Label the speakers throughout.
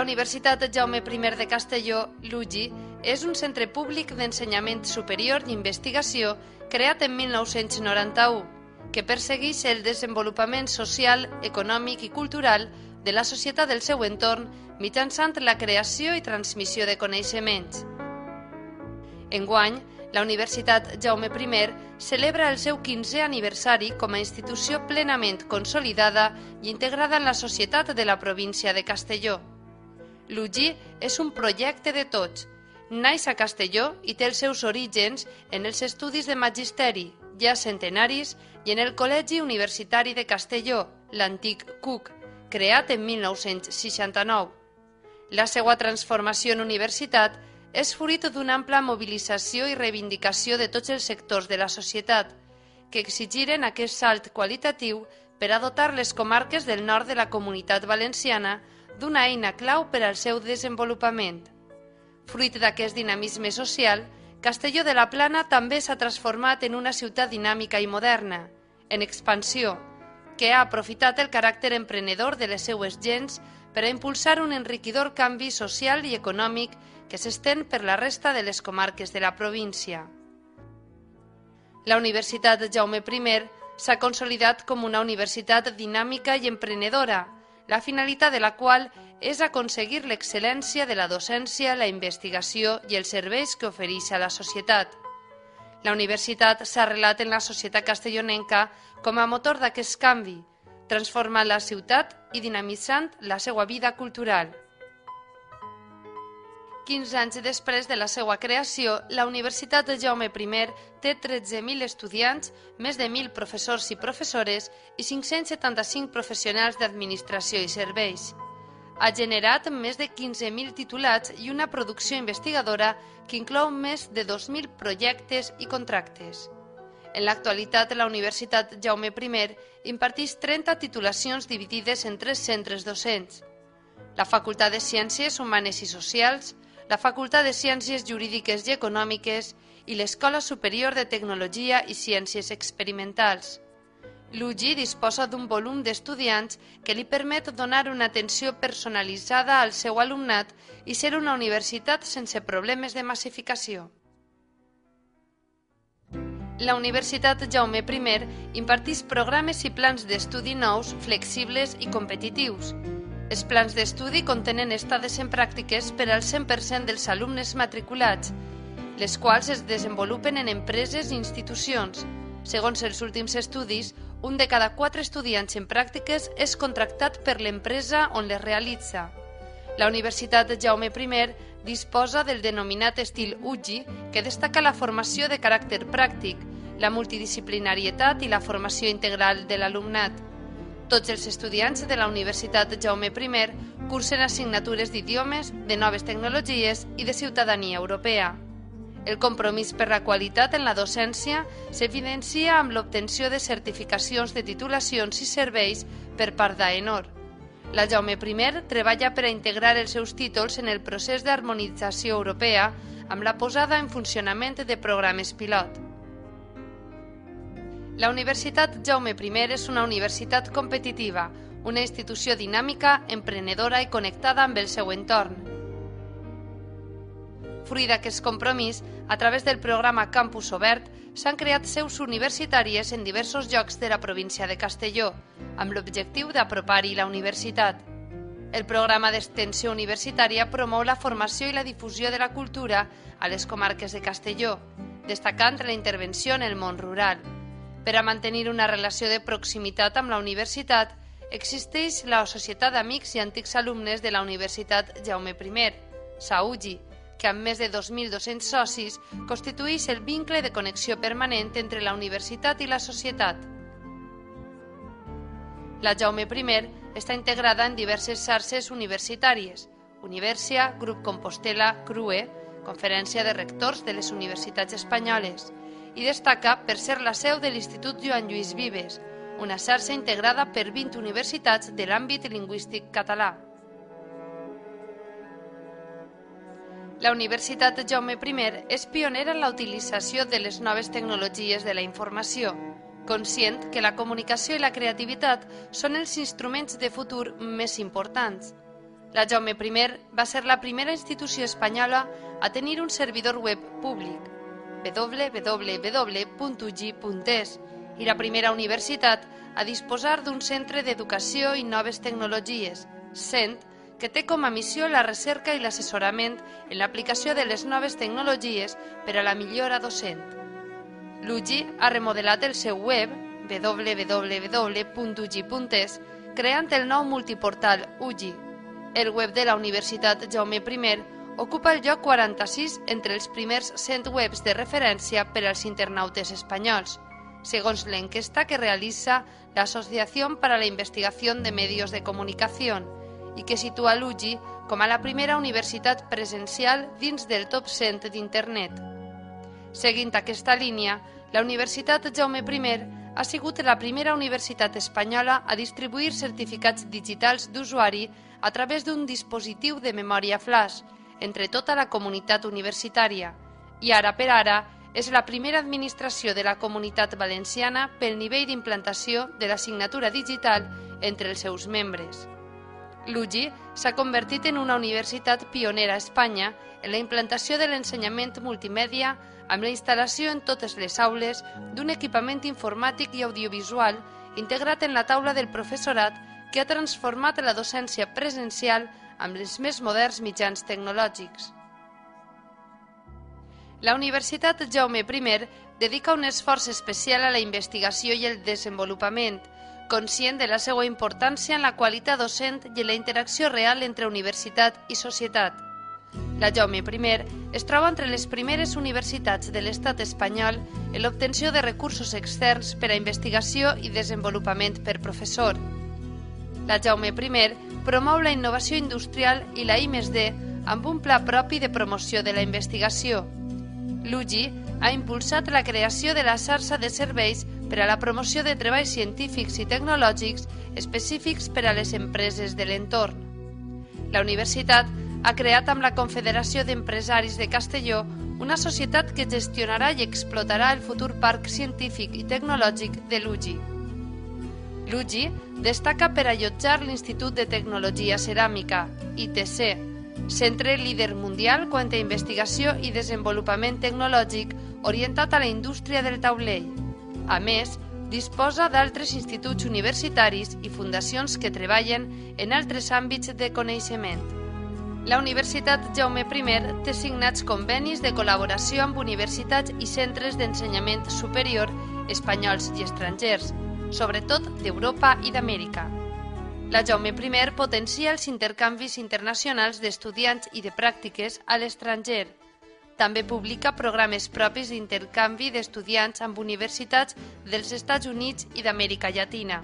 Speaker 1: La Universitat Jaume I de Castelló, l'UGI, és un centre públic d'ensenyament superior i investigació creat en 1991, que persegueix el desenvolupament social, econòmic i cultural de la societat del seu entorn mitjançant la creació i transmissió de coneixements. Enguany, la Universitat Jaume I celebra el seu 15è aniversari com a institució plenament consolidada i integrada en la societat de la província de Castelló. L'UGI és un projecte de tots. Naix a Castelló i té els seus orígens en els estudis de magisteri, ja centenaris, i en el Col·legi Universitari de Castelló, l'antic CUC, creat en 1969. La seva transformació en universitat és fruit d'una ampla mobilització i reivindicació de tots els sectors de la societat, que exigiren aquest salt qualitatiu per a dotar les comarques del nord de la comunitat valenciana d'una eina clau per al seu desenvolupament. Fruit d'aquest dinamisme social, Castelló de la Plana també s'ha transformat en una ciutat dinàmica i moderna, en expansió, que ha aprofitat el caràcter emprenedor de les seues gens per a impulsar un enriquidor canvi social i econòmic que s'estén per la resta de les comarques de la província. La Universitat Jaume I s'ha consolidat com una universitat dinàmica i emprenedora, la finalitat de la qual és aconseguir l'excel·lència de la docència, la investigació i els serveis que ofereix a la societat. La universitat s'ha arrelat en la societat castellonenca com a motor d'aquest canvi, transformant la ciutat i dinamitzant la seva vida cultural. 15 anys després de la seva creació, la Universitat de Jaume I té 13.000 estudiants, més de 1.000 professors i professores i 575 professionals d'administració i serveis. Ha generat més de 15.000 titulats i una producció investigadora que inclou més de 2.000 projectes i contractes. En l'actualitat, la Universitat Jaume I imparteix 30 titulacions dividides en tres centres docents. La Facultat de Ciències Humanes i Socials, la Facultat de Ciències Jurídiques i Econòmiques i l'Escola Superior de Tecnologia i Ciències Experimentals. L'UGI disposa d'un volum d'estudiants que li permet donar una atenció personalitzada al seu alumnat i ser una universitat sense problemes de massificació. La Universitat Jaume I impartís programes i plans d'estudi nous, flexibles i competitius, els plans d'estudi contenen estades en pràctiques per al 100% dels alumnes matriculats, les quals es desenvolupen en empreses i institucions. Segons els últims estudis, un de cada quatre estudiants en pràctiques és contractat per l'empresa on les realitza. La Universitat Jaume I disposa del denominat estil UGI, que destaca la formació de caràcter pràctic, la multidisciplinarietat i la formació integral de l'alumnat. Tots els estudiants de la Universitat Jaume I cursen assignatures d'idiomes, de noves tecnologies i de ciutadania europea. El compromís per la qualitat en la docència s'evidencia amb l'obtenció de certificacions de titulacions i serveis per part d'AENOR. La Jaume I treballa per a integrar els seus títols en el procés d'harmonització europea amb la posada en funcionament de programes pilot. La Universitat Jaume I és una universitat competitiva, una institució dinàmica, emprenedora i connectada amb el seu entorn. Fruit d'aquest compromís, a través del programa Campus Obert, s'han creat seus universitàries en diversos llocs de la província de Castelló, amb l'objectiu d'apropar-hi la universitat. El programa d'extensió universitària promou la formació i la difusió de la cultura a les comarques de Castelló, destacant la intervenció en el món rural. Per a mantenir una relació de proximitat amb la universitat, existeix la Societat d'Amics i Antics Alumnes de la Universitat Jaume I, SAUGI, que amb més de 2.200 socis constitueix el vincle de connexió permanent entre la universitat i la societat. La Jaume I està integrada en diverses xarxes universitàries, Universia, Grup Compostela, CRUE, Conferència de Rectors de les Universitats Espanyoles, i destaca per ser la seu de l'Institut Joan Lluís Vives, una xarxa integrada per 20 universitats de l'àmbit lingüístic català. La Universitat Jaume I és pionera en la utilització de les noves tecnologies de la informació, conscient que la comunicació i la creativitat són els instruments de futur més importants. La Jaume I va ser la primera institució espanyola a tenir un servidor web públic, www.ugi.es, i la primera universitat a disposar d'un centre d'educació i noves tecnologies, CENT, que té com a missió la recerca i l'assessorament en l'aplicació de les noves tecnologies per a la millora docent. L'UGI ha remodelat el seu web, www.ugi.es, creant el nou multiportal UGI. El web de la Universitat Jaume I ocupa el lloc 46 entre els primers 100 webs de referència per als internautes espanyols, segons l'enquesta que realitza l'Associació per a la Investigació de Medios de Comunicació i que situa l'UGI com a la primera universitat presencial dins del top 100 d'Internet. Seguint aquesta línia, la Universitat Jaume I ha sigut la primera universitat espanyola a distribuir certificats digitals d'usuari a través d'un dispositiu de memòria flash entre tota la comunitat universitària i ara per ara és la primera administració de la comunitat valenciana pel nivell d'implantació de la signatura digital entre els seus membres. L'UGI s'ha convertit en una universitat pionera a Espanya en la implantació de l'ensenyament multimèdia amb la instal·lació en totes les aules d'un equipament informàtic i audiovisual integrat en la taula del professorat que ha transformat la docència presencial amb els més moderns mitjans tecnològics. La Universitat Jaume I dedica un esforç especial a la investigació i el desenvolupament, conscient de la seva importància en la qualitat docent i en la interacció real entre universitat i societat. La Jaume I es troba entre les primeres universitats de l'estat espanyol en l'obtenció de recursos externs per a investigació i desenvolupament per professor. La Jaume I promou la innovació industrial i la I+D amb un pla propi de promoció de la investigació. L'UGI ha impulsat la creació de la xarxa de serveis per a la promoció de treballs científics i tecnològics específics per a les empreses de l'entorn. La universitat ha creat amb la Confederació d'Empresaris de Castelló una societat que gestionarà i explotarà el futur parc científic i tecnològic de l'UGI. L'UGI destaca per allotjar l'Institut de Tecnologia Ceràmica, ITC, centre líder mundial quant a investigació i desenvolupament tecnològic orientat a la indústria del taulell. A més, disposa d'altres instituts universitaris i fundacions que treballen en altres àmbits de coneixement. La Universitat Jaume I té signats convenis de col·laboració amb universitats i centres d'ensenyament superior espanyols i estrangers, sobretot d'Europa i d'Amèrica. La Jaume I potencia els intercanvis internacionals d'estudiants i de pràctiques a l'estranger. També publica programes propis d'intercanvi d'estudiants amb universitats dels Estats Units i d'Amèrica Llatina.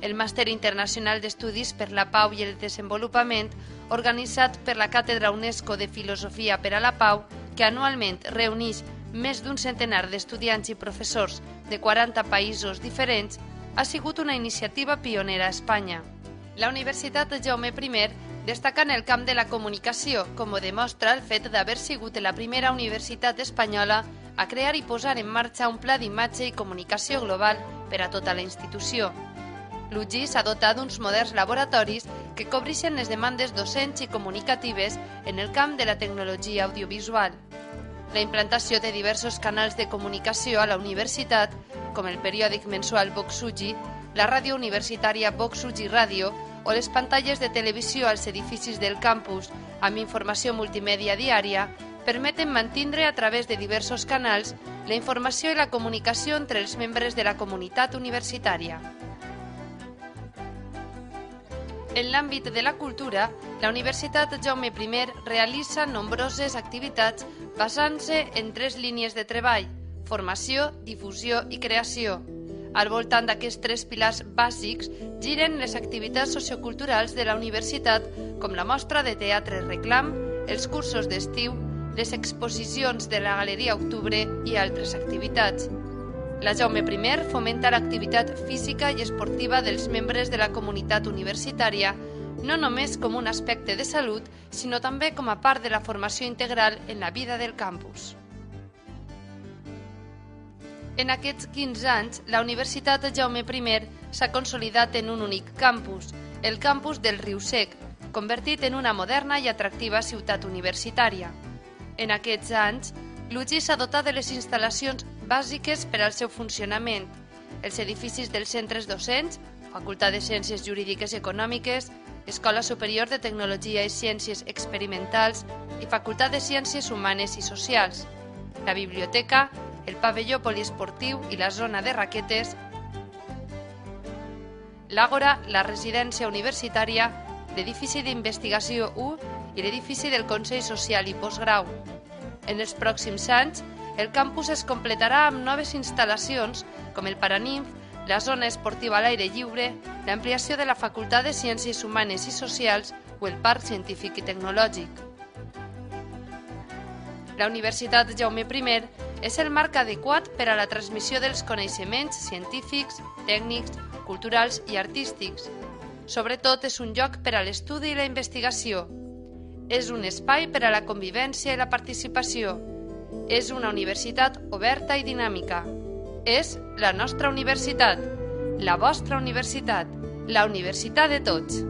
Speaker 1: El Màster Internacional d'Estudis per la Pau i el Desenvolupament, organitzat per la Càtedra UNESCO de Filosofia per a la Pau, que anualment reuneix més d'un centenar d'estudiants i professors de 40 països diferents, ha sigut una iniciativa pionera a Espanya. La Universitat Jaume I destaca en el camp de la comunicació, com ho demostra el fet d'haver sigut la primera universitat espanyola a crear i posar en marxa un pla d'imatge i comunicació global per a tota la institució. L'UGI s'ha dotat d'uns moderns laboratoris que cobreixen les demandes docents i comunicatives en el camp de la tecnologia audiovisual la implantació de diversos canals de comunicació a la universitat, com el periòdic mensual Voxugi, la ràdio universitària Voxugi Ràdio o les pantalles de televisió als edificis del campus amb informació multimèdia diària, permeten mantindre a través de diversos canals la informació i la comunicació entre els membres de la comunitat universitària. En l'àmbit de la cultura, la Universitat Jaume I realitza nombroses activitats basant-se en tres línies de treball, formació, difusió i creació. Al voltant d'aquests tres pilars bàsics giren les activitats socioculturals de la universitat, com la mostra de teatre reclam, els cursos d'estiu, les exposicions de la Galeria Octubre i altres activitats. La Jaume I fomenta l'activitat física i esportiva dels membres de la comunitat universitària, no només com un aspecte de salut, sinó també com a part de la formació integral en la vida del campus. En aquests 15 anys, la Universitat Jaume I s'ha consolidat en un únic campus, el campus del Riu Sec, convertit en una moderna i atractiva ciutat universitària. En aquests anys, l'UGI s'ha dotat de les instal·lacions bàsiques per al seu funcionament, els edificis dels centres docents, Facultat de Ciències Jurídiques Econòmiques, Escola Superior de Tecnologia i Ciències Experimentals i Facultat de Ciències Humanes i Socials, la biblioteca, el pavelló poliesportiu i la zona de raquetes, l'Àgora, la residència universitària, l'edifici d'investigació 1 i l'edifici del Consell Social i Postgrau. En els pròxims anys, el campus es completarà amb noves instal·lacions com el Paraninf, la zona esportiva a l'aire lliure, l'ampliació de la Facultat de Ciències Humanes i Socials o el Parc Científic i Tecnològic. La Universitat Jaume I és el marc adequat per a la transmissió dels coneixements científics, tècnics, culturals i artístics. Sobretot és un lloc per a l'estudi i la investigació. És un espai per a la convivència i la participació. És una universitat oberta i dinàmica. És la nostra universitat, la vostra universitat, la universitat de tots.